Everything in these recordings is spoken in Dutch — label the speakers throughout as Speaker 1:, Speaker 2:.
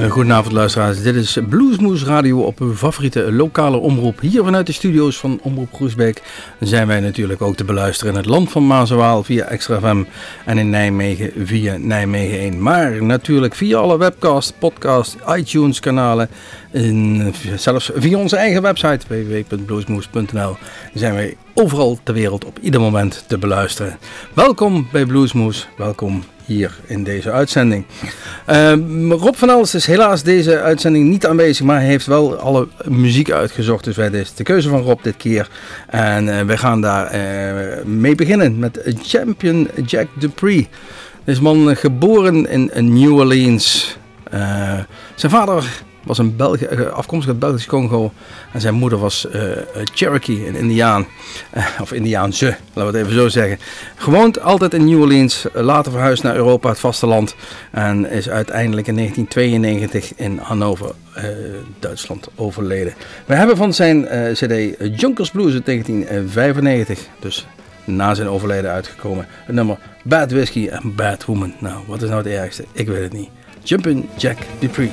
Speaker 1: Uh, goedenavond luisteraars, dit is Bluesmoes Radio op uw favoriete lokale omroep. Hier vanuit de studio's van Omroep Groesbeek zijn wij natuurlijk ook te beluisteren in het land van Mazenwaal via Extra FM en in Nijmegen via Nijmegen 1. Maar natuurlijk via alle webcasts, podcasts, iTunes kanalen en zelfs via onze eigen website www.bluesmoes.nl zijn wij overal ter wereld op ieder moment te beluisteren. Welkom bij Bluesmoes, welkom hier in deze uitzending. Uh, Rob van Els is helaas deze uitzending niet aanwezig, maar hij heeft wel alle muziek uitgezocht. Dus wij is de keuze van Rob dit keer. En uh, we gaan daar uh, mee beginnen met Champion Jack Dupree. Deze man geboren in New Orleans. Eh, zijn vader was een Belgi eh, afkomstig uit Belgisch Congo. En zijn moeder was uh, Cherokee, een Indiaan. Of Indiaanse, laten we het even zo zeggen. Gewoond altijd in New Orleans. Later verhuisd naar Europa, het vasteland. En is uiteindelijk in 1992 in Hannover, Duitsland, overleden. We hebben van zijn cd Junkers Blues uit 1995. Dus na zijn overlijden uitgekomen. Het nummer Bad Whiskey en Bad Woman. Nou, wat is nou het ergste? Ik weet het niet. Jumpin' Jack Dupree.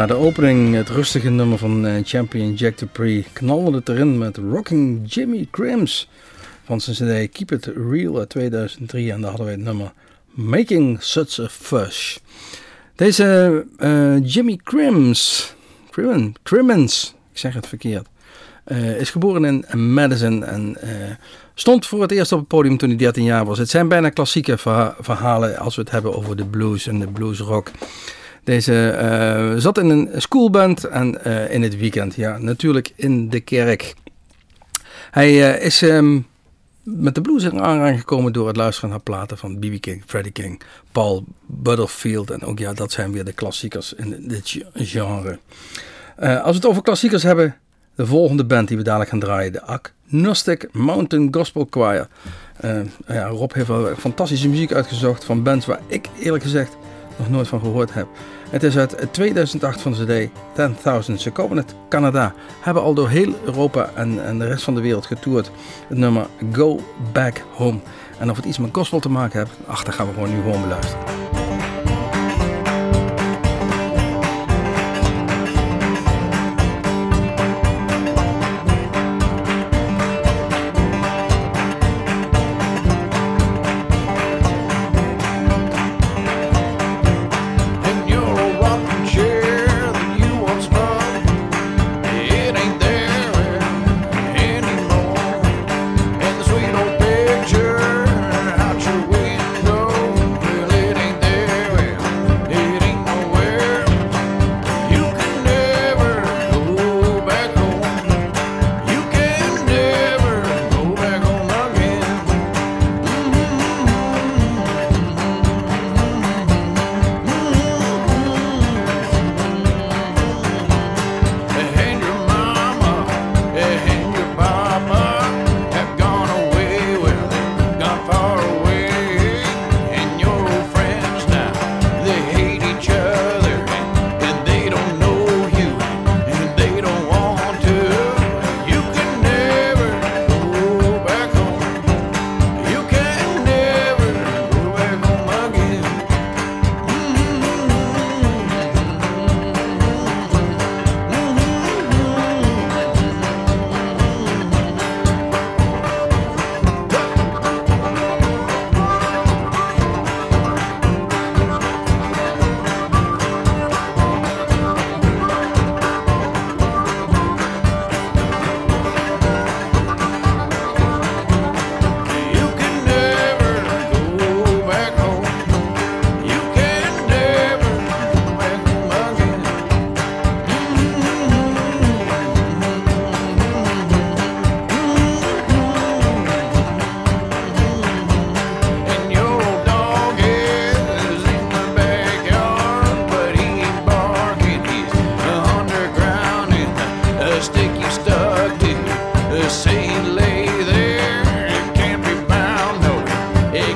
Speaker 2: Na de opening, het rustige nummer van eh, champion Jack Dupree, knalde het erin met Rocking Jimmy Crims van zijn CD Keep It Real uit 2003. En daar hadden we het nummer Making Such a Fuss. Deze uh, Jimmy Crims, Crimmins, ik zeg het verkeerd, uh, is geboren in Madison en stond voor het eerst op het podium toen hij 13 jaar was. Het zijn bijna klassieke verhalen als we het hebben over de blues en de bluesrock. Deze uh, zat in een schoolband en uh, in het weekend, ja, natuurlijk in de kerk. Hij uh, is um, met de blues in aanraking gekomen door het luisteren naar platen van B.B. King, Freddie King, Paul Butterfield. En ook ja, dat zijn weer de klassiekers in dit genre. als we het over klassiekers hebben, de volgende band die we dadelijk gaan draaien, de Agnostic Mountain Gospel Choir. ja, Rob heeft wel fantastische muziek uitgezocht van bands waar ik eerlijk gezegd nog nooit van gehoord heb. Het is uit 2008 van de CD 10.000. Ze komen uit Canada, hebben al door heel Europa en, en de rest van de wereld getoerd. Het nummer Go Back Home. En of het iets met gospel te maken heeft, ach, dat gaan we gewoon nu gewoon beluisteren.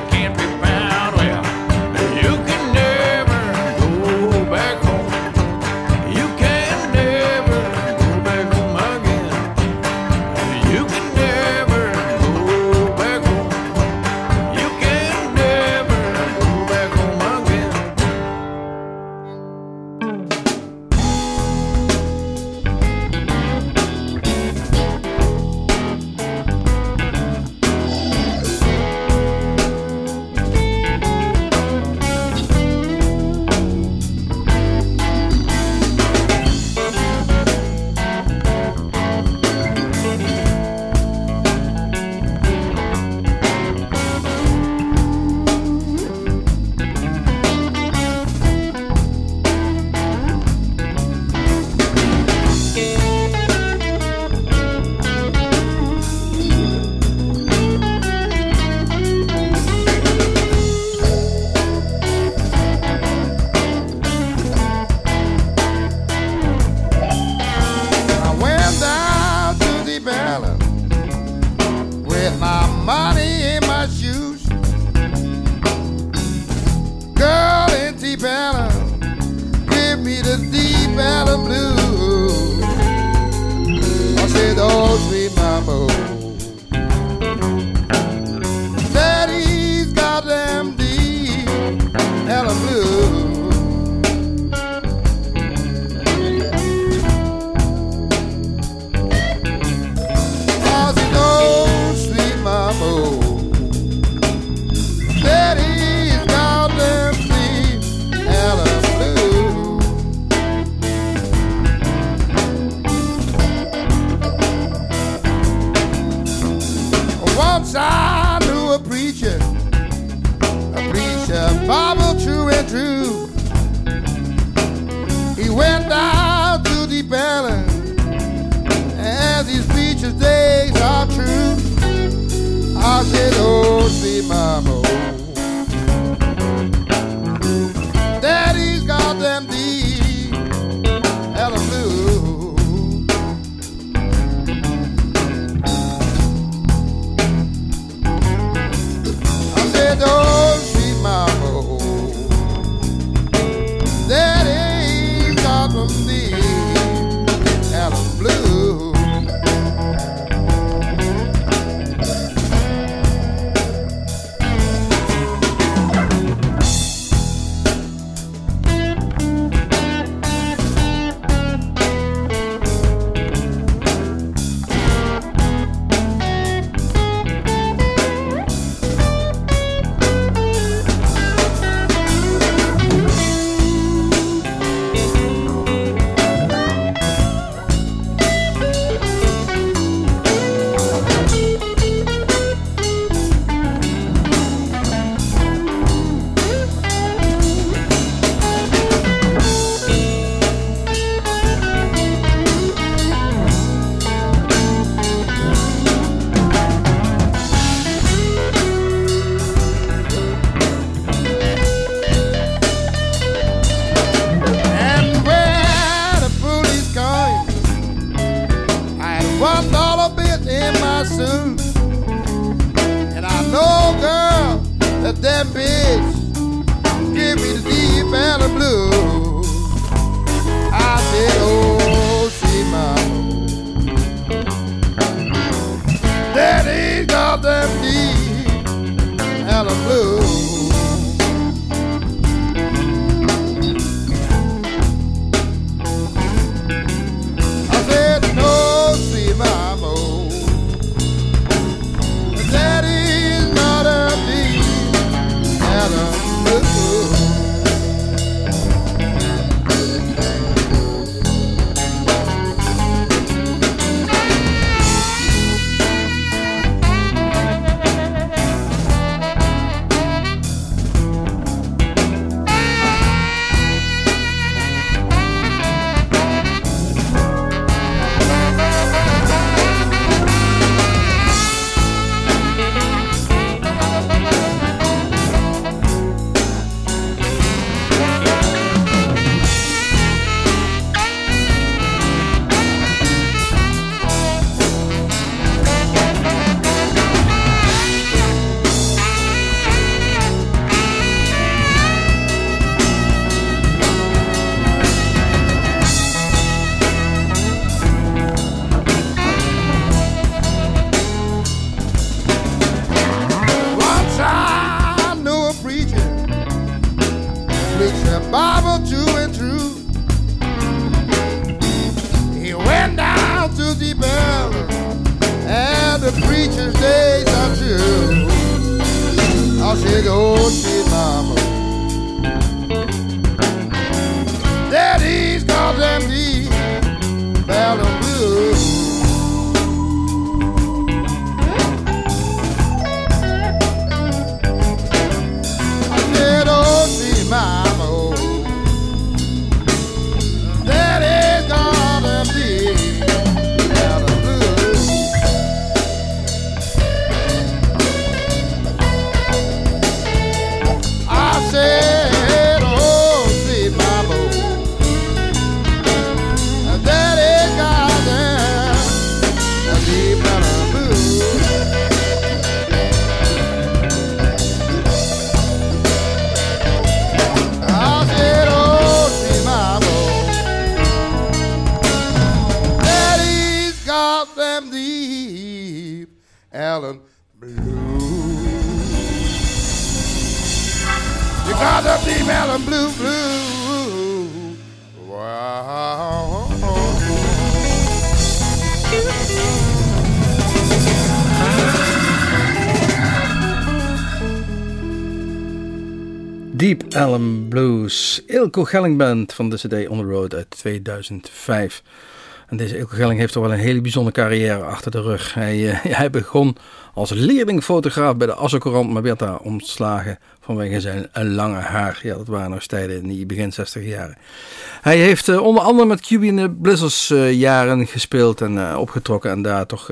Speaker 3: can't prepare. mama. one dollar bit in my suit.
Speaker 4: And I know, girl, that that bitch give me the deep and the blue. preacher's days
Speaker 1: are true. I said, oh, gee, mama. Allen Blues, Ilko Gelling Band van de CD On The Road uit 2005. En deze Ilko Gelling heeft toch wel een hele bijzondere carrière achter de rug. Hij, uh, hij begon als leerlingfotograaf bij de Assecourant, maar werd daar ontslagen vanwege zijn lange haar. Ja, dat waren nog tijden in die begin 60 jaren. Hij heeft uh, onder andere met de Blizzards uh, jaren gespeeld en opgetrokken en daar toch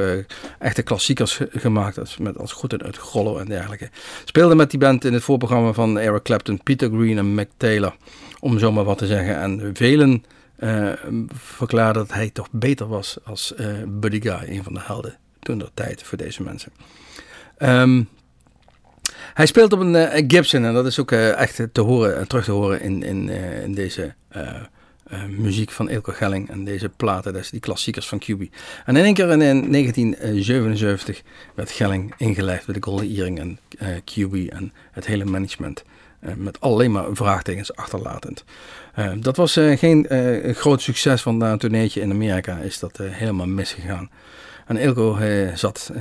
Speaker 1: echte klassiekers gemaakt, als, met als goed uit Grollo en dergelijke. Speelde met die band in het voorprogramma van Eric Clapton, Peter Green en Mick Taylor, om zomaar wat te zeggen. En velen verklaarden dat hij toch beter was als Buddy Guy, een van de helden toen der tijd voor deze mensen. Um, hij speelt op een uh, Gibson en dat is ook uh, echt te horen en terug te horen in, in, uh, in deze muziek van Ilko Gelling en deze platen, dus die klassiekers van QB. En in één keer in, in 1977 werd Gelling ingelijfd bij de Golden Earring en QB en het hele management. met alleen maar vraagtekens achterlatend. Dat was geen groot succes, want na een tourneetje in Amerika is dat helemaal misgegaan. En Ilko zat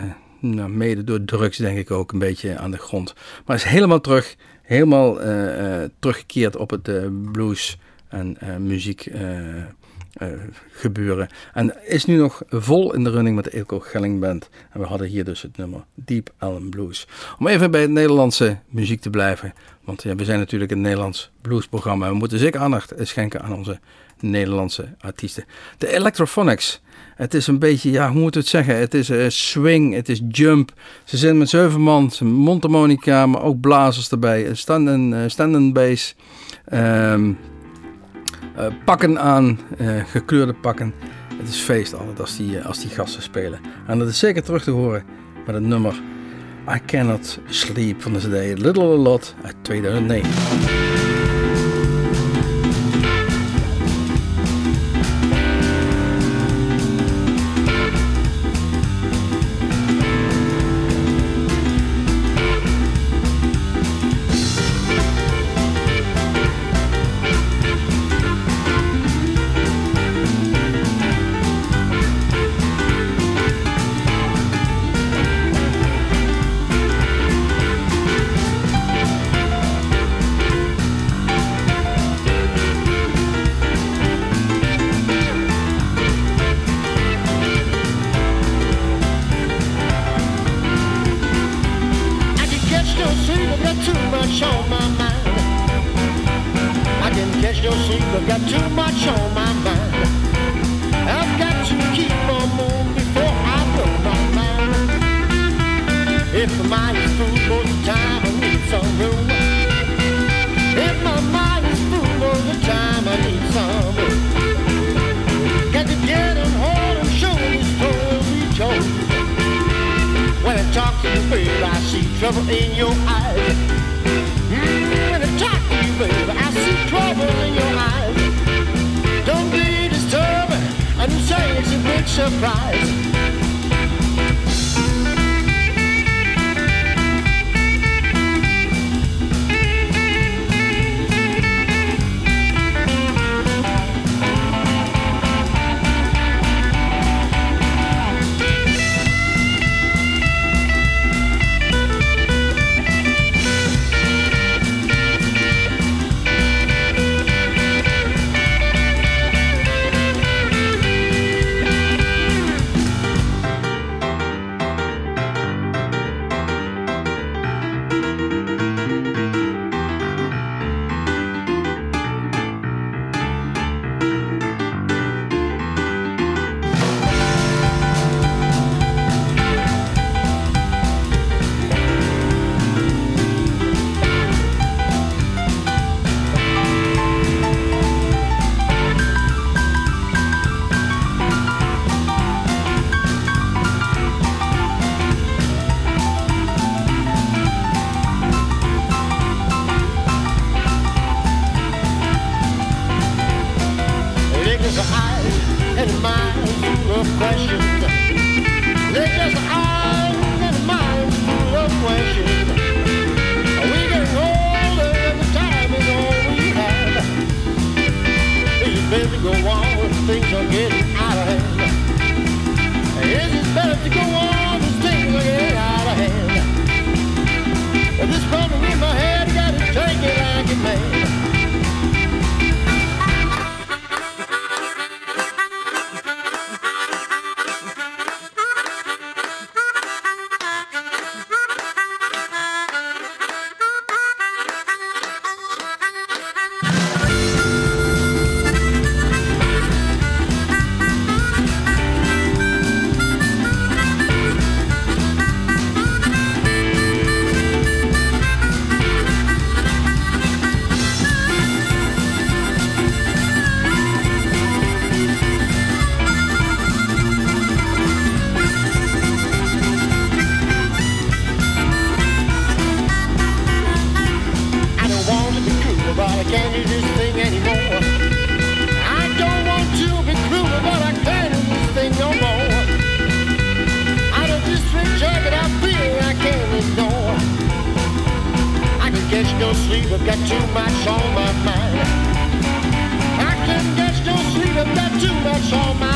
Speaker 1: nou, mede door drugs denk ik ook een beetje aan de grond. Maar is helemaal terug, helemaal teruggekeerd op het blues en muziek gebeuren. En is nu nog vol in de running met de Ilko Gelling Band. En we hadden hier dus het nummer Deep Allen Blues. Om even bij het Nederlandse muziek te blijven. Want ja, we zijn natuurlijk een Nederlands bluesprogramma. We moeten zeker aandacht schenken aan onze Nederlandse artiesten. De Electrophonics. Het is een beetje, ja, hoe moet het zeggen? Het is uh, swing, het is jump. Ze zijn met zeven man, mondharmonica, maar ook blazers erbij. Stand-in uh, stand bass. Um, uh, pakken aan, gekleurde pakken. Het is feest altijd als die, als die gasten spelen. En dat is zeker terug te horen met het nummer I Cannot Sleep van de CD Little A Lot uit 2009.
Speaker 5: I've got too much on my mind. I can get no sleep, I've got too much on my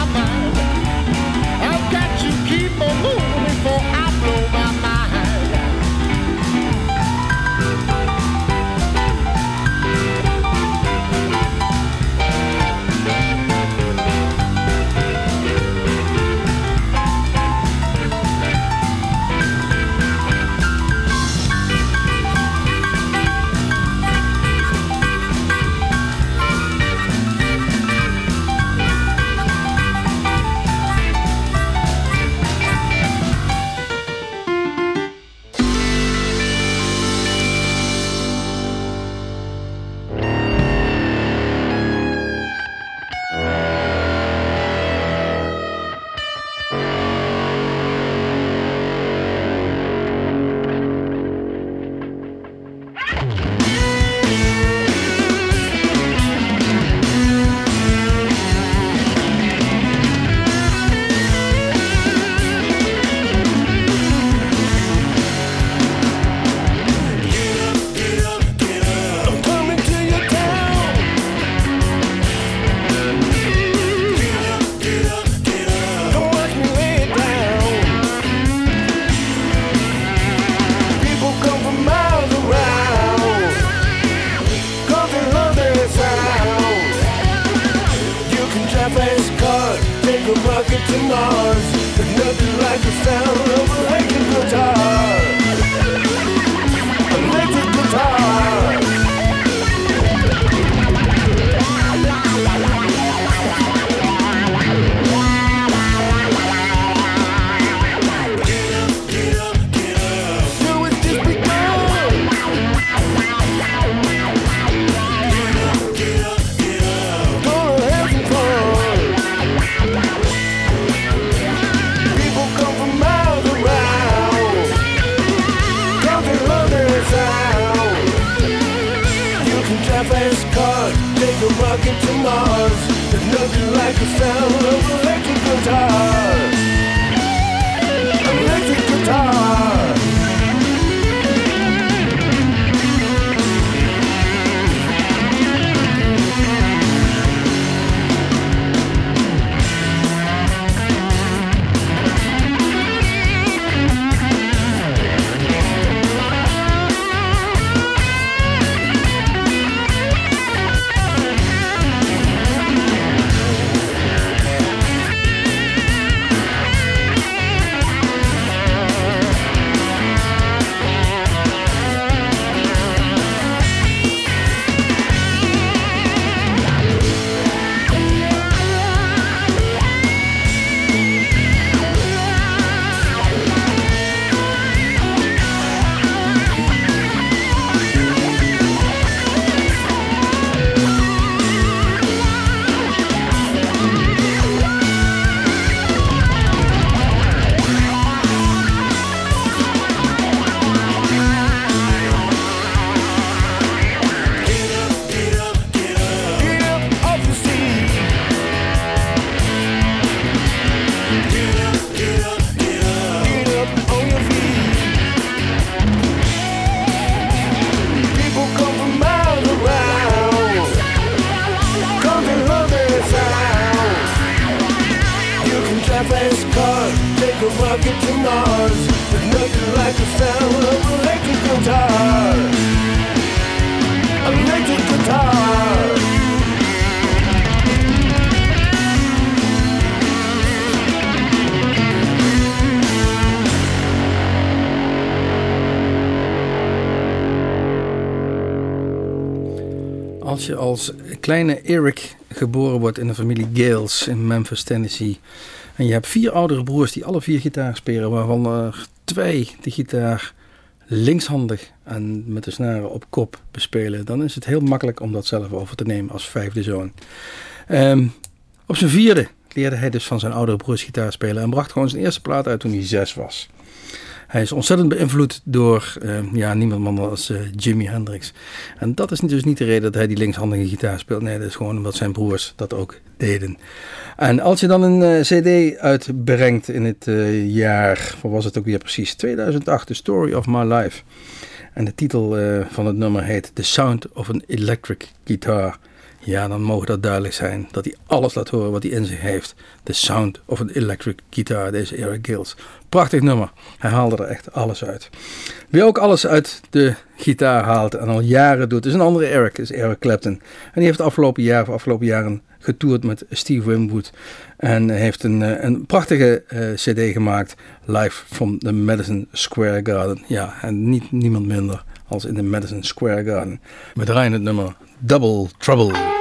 Speaker 1: als kleine Eric geboren wordt in de familie Gales in Memphis, Tennessee. En je hebt vier oudere broers die alle vier gitaar spelen, waarvan er twee de gitaar linkshandig en met de snaren op kop bespelen. Dan is het heel makkelijk om dat zelf over te nemen als vijfde zoon. Um, op zijn vierde leerde hij dus van zijn oudere broers gitaar spelen en bracht gewoon zijn eerste plaat uit toen hij zes was. Hij is ontzettend beïnvloed door uh, ja, niemand anders als uh, Jimi Hendrix. En dat is dus niet de reden dat hij die linkshandige gitaar speelt. Nee, dat is gewoon omdat zijn broers dat ook deden. En als je dan een uh, cd uitbrengt in het jaar, wat was het ook weer precies, 2008, The Story of My Life. En de titel eh, van het nummer heet The Sound of an Electric Guitar. Ja, dan mogen dat duidelijk zijn dat hij alles laat horen wat hij in zich heeft. The Sound of an Electric Guitar, deze Eric Gills. Prachtig nummer. Hij haalde er echt alles uit. Wie ook alles uit de gitaar haalt en al jaren doet, is een andere Eric, is Eric Clapton. En die heeft de afgelopen, jaar, afgelopen jaren getoerd met Steve Winwood. En heeft een, eh, een prachtige uh, cd gemaakt, live from the Madison Square Garden. Ja, en niet niemand minder als in de Madison Square Garden. We draaien het nummer Double Trouble.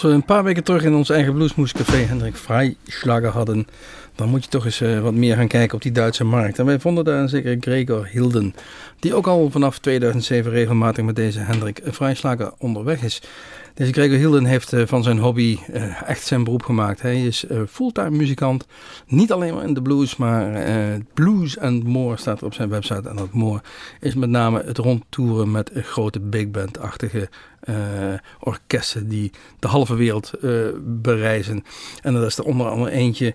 Speaker 1: Als we een paar weken terug in ons eigen bluesmoescafé Hendrik Freischlager hadden, dan moet je toch eens uh, wat meer gaan kijken op die Duitse markt. En wij vonden daar een zeker Gregor Hilden, die ook al vanaf 2007 regelmatig met deze Hendrik Freischlager onderweg is. Deze Gregor Hilden heeft uh, van zijn hobby uh, echt zijn beroep gemaakt. Hij is fulltime muzikant, niet alleen maar in de blues, maar blues and more staat er op zijn website. En dat more is met name het rondtoeren met grote big band-achtige orkesten die de halve wereld bereizen. En dat is er onder andere eentje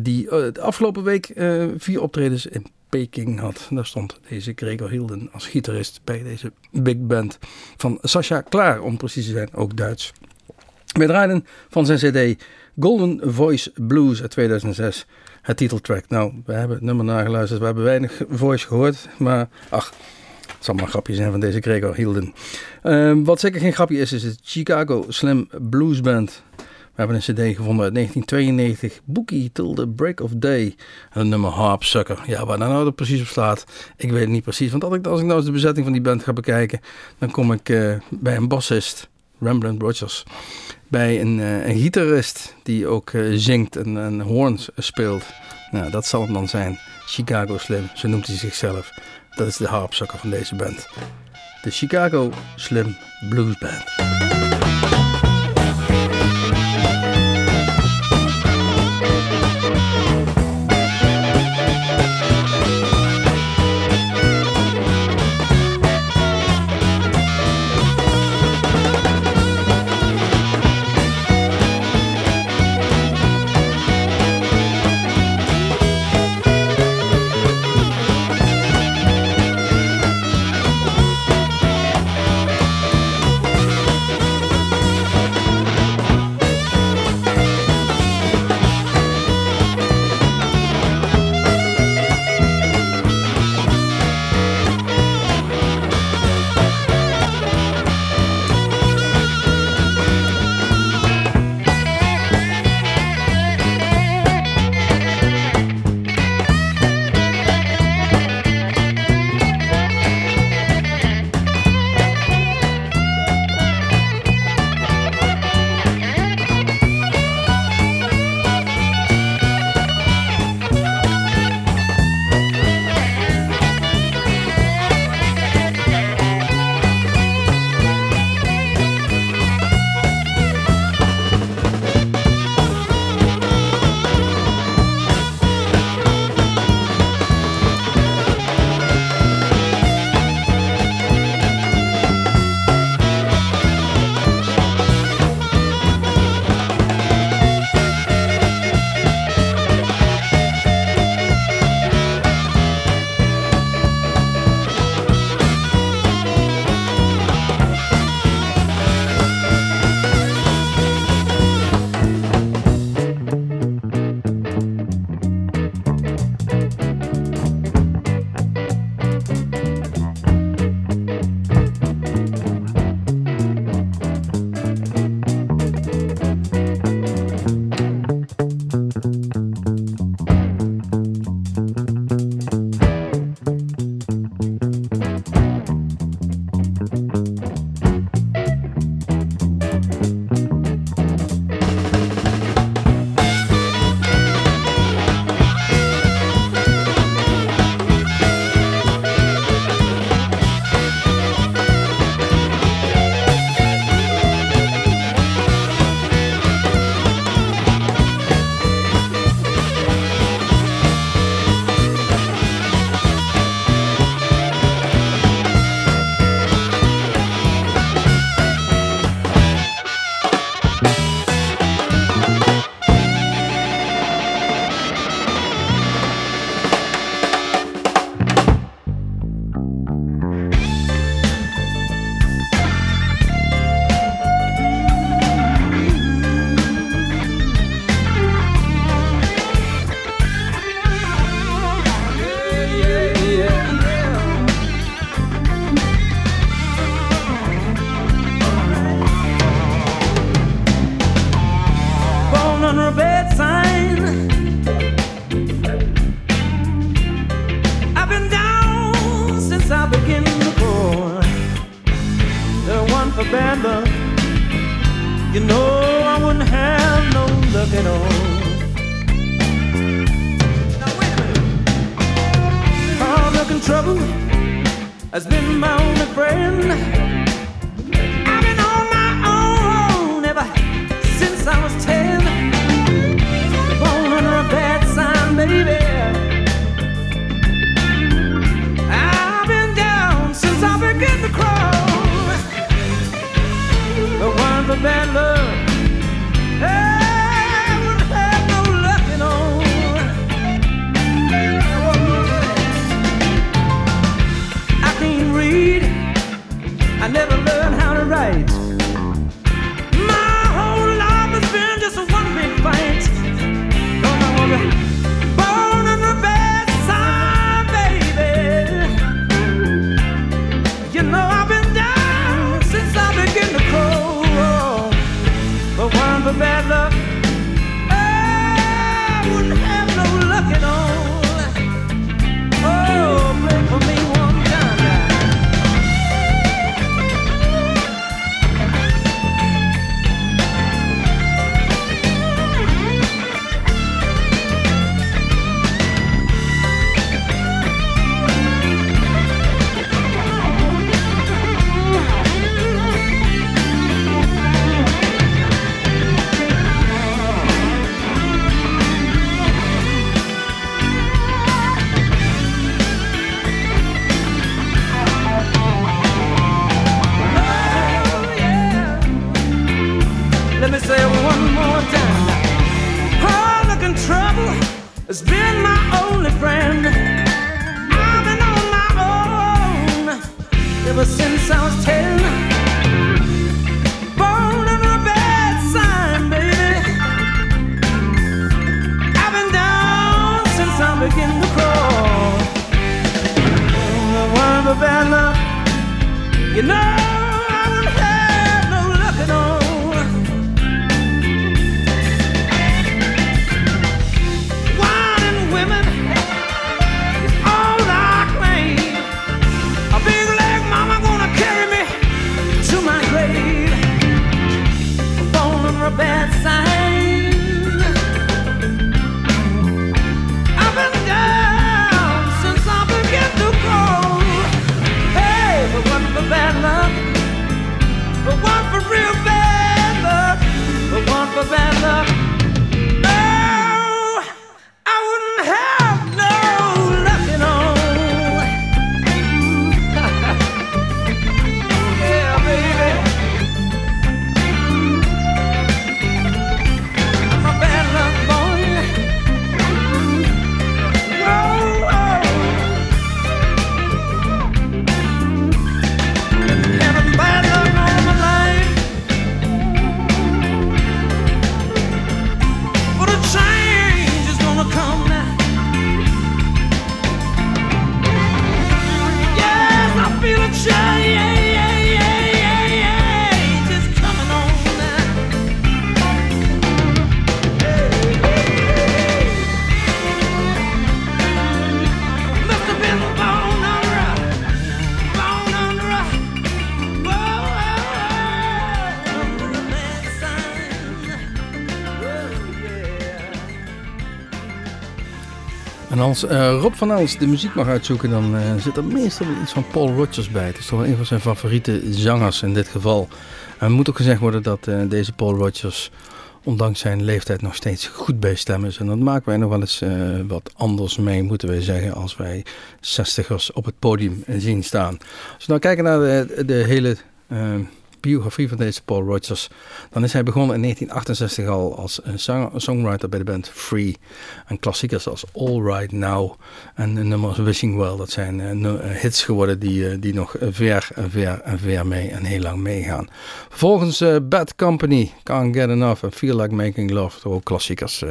Speaker 1: die de afgelopen week vier optredens in Peking had. Daar stond deze Gregor Hilden als gitarist bij deze big band van Sascha Klaar, om precies te zijn, ook Duits. We draaiden van zijn cd Golden Voice Blues uit 2006 het titeltrack. Nou, we hebben het nummer nageluisterd, we hebben weinig voice gehoord, maar ach, het zal maar een grapje zijn van deze Gregor Hilden. Uh, wat zeker geen grapje is, is het Chicago Slim Blues Band. We hebben een cd gevonden uit 1992. Bookie Till the Break of Day. Een nummer Harp Sucker. Ja, waar nou dat precies op staat, ik weet het niet precies. Want als ik, nou eens de bezetting van die band ga bekijken, dan kom ik uh, bij een bassist, Rembrandt Rogers. Bij een, uh, een gitarist die ook uh, zingt en, en horns speelt. Nou, dat zal het dan zijn. Chicago Slim, zo noemt hij zichzelf. Dat is de harpzakker van deze band. De Chicago Slim Blues Band.
Speaker 5: You know looking on. Now wait a minute. Hard looking trouble has been my only friend. I've been on my own ever since I was ten. Bad has been my only friend. I've been on my own ever since I was ten. Born under a bad sign, baby. I've been down since I began to crawl. For bad luck. You know
Speaker 1: Als eh, Rob van Els de muziek mag uitzoeken, dan eh, zit er meestal iets van Paul Rodgers bij. Het is toch wel een van zijn favoriete zangers in dit geval. Het moet ook gezegd worden dat eh, deze Paul Rodgers, ondanks zijn leeftijd, nog steeds goed bij stem is. En dat maken wij nog wel eens wat anders mee, moeten wij zeggen, als wij zestigers op het podium zien staan. Als we nou kijken naar de, de hele biografie van deze Paul Rodgers, dan is hij begonnen in 1968 al als een songwriter bij de band Free. En klassiekers als All Right Now en de nummers Wishing Well, dat zijn eh, eh, hits geworden die, eh, die nog ver en ver en ver mee en heel lang meegaan. Vervolgens Bad Company, Can't Get Enough en Feel Like Making Love, ook klassiekers.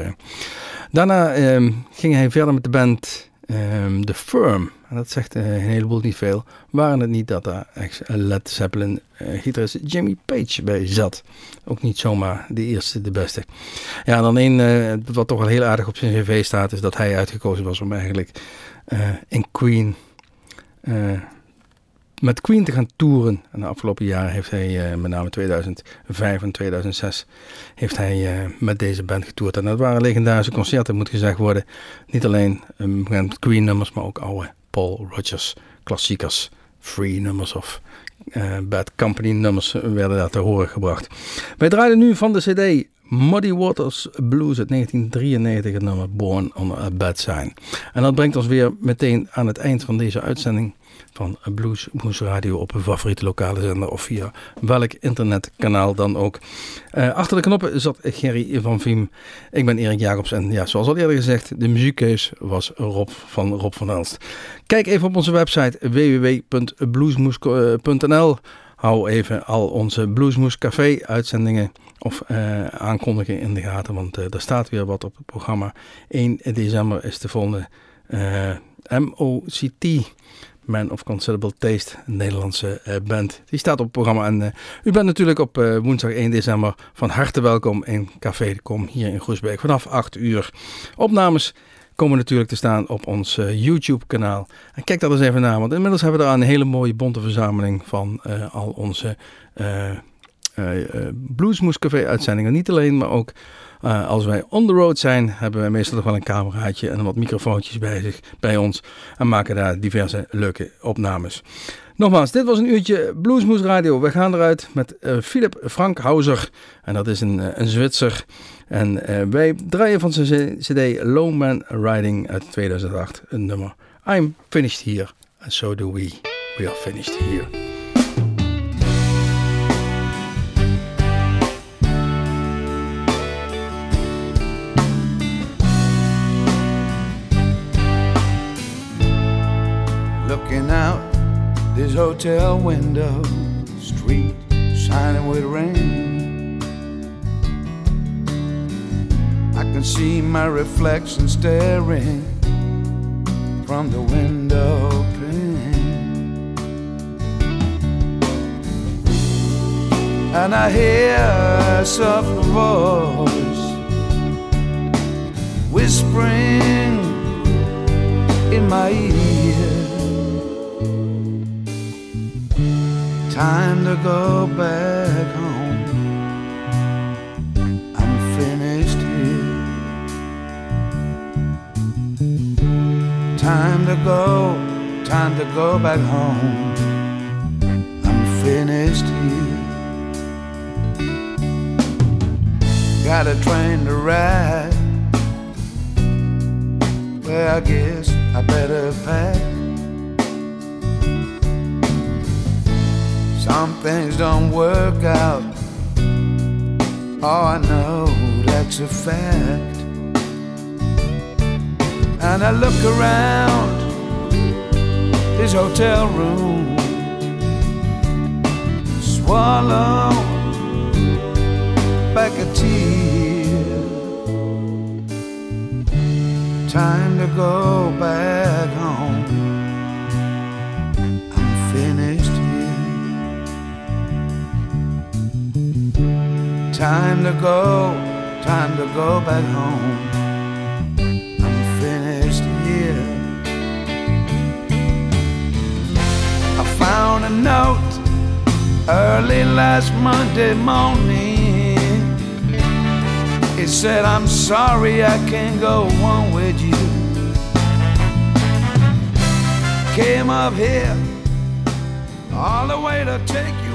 Speaker 1: Daarna ehm, ging hij verder met de band ehm The Firm. En dat zegt eh, een heleboel niet veel. Waren het niet dat daar Led Zeppelin eh, gitarist Jimmy Page bij zat. Ook niet zomaar de eerste, de beste. Ja, dan één eh, wat toch wel heel aardig op zijn cv staat... is dat hij uitgekozen was om eigenlijk in Queen... eh, met Queen te gaan toeren. En de afgelopen jaren heeft hij, uh, met name 2005 en 2006, heeft hij uh, met deze band getoerd. En dat waren legendarische concerten, moet gezegd worden. Niet alleen um, Queen nummers, maar ook oude Paul Rogers klassiekers. Free nummers of uh, Bad Company nummers werden daar te horen gebracht. Wij draaien nu van de cd Muddy Waters Blues uit 1993, het nummer Born on a Bad Sign. En dat brengt ons weer meteen aan het eind van deze uitzending van Blues Moose Radio op uw favoriete lokale zender of via welk internetkanaal dan ook. Uh, achter de knoppen zat Gerry van Viem. Ik ben Erik Jacobs en ja, zoals al eerder gezegd, de muziekkeus was Rob van Rob van Elst. Kijk even op onze website www.bluesmoes.nl. Hou even al onze Bluesmoes Café uitzendingen of uh, aankondigen in de gaten, want uh, er staat weer wat op het programma. 1 december is de volgende MOCT Man of Considerable Taste, een Nederlandse band. Die staat op het programma. En u bent natuurlijk op woensdag 1 december van harte welkom in Café de Kom hier in Groesbeek vanaf 8 uur. Opnames komen natuurlijk te staan op ons YouTube kanaal. En kijk daar eens even naar, want inmiddels hebben we daar een hele mooie bonte verzameling van al onze Café uitzendingen. Niet alleen, maar ook uh, als wij on the road zijn, hebben wij meestal nog wel een cameraatje en wat microfoontjes bij, zich, bij ons. En maken daar diverse leuke opnames. Nogmaals, dit was een uurtje Bluesmoes Radio. We gaan eruit met uh, Philip Frankhauser. En dat is een, uh, een Zwitser. En wij draaien van zijn CD Lone Man Riding uit 2008. Een nummer. I'm finished here. And so do we. We are finished here.
Speaker 6: looking out this hotel window, street shining with rain. I can see my reflection staring from the window pane. And I hear a soft voice whispering in my ear. time to go back Time to go, time to go back home. I'm finished here. Got a train to ride. Well, I guess I better pack. Some things don't work out. Oh, I know that's a fact. And I look around this hotel room, swallow back a tear. Time to go back home. I'm finished here. Time to go, time to go back home. Found a note early last Monday morning. It said, I'm sorry I can't go on with you. Came up here all the way to take you.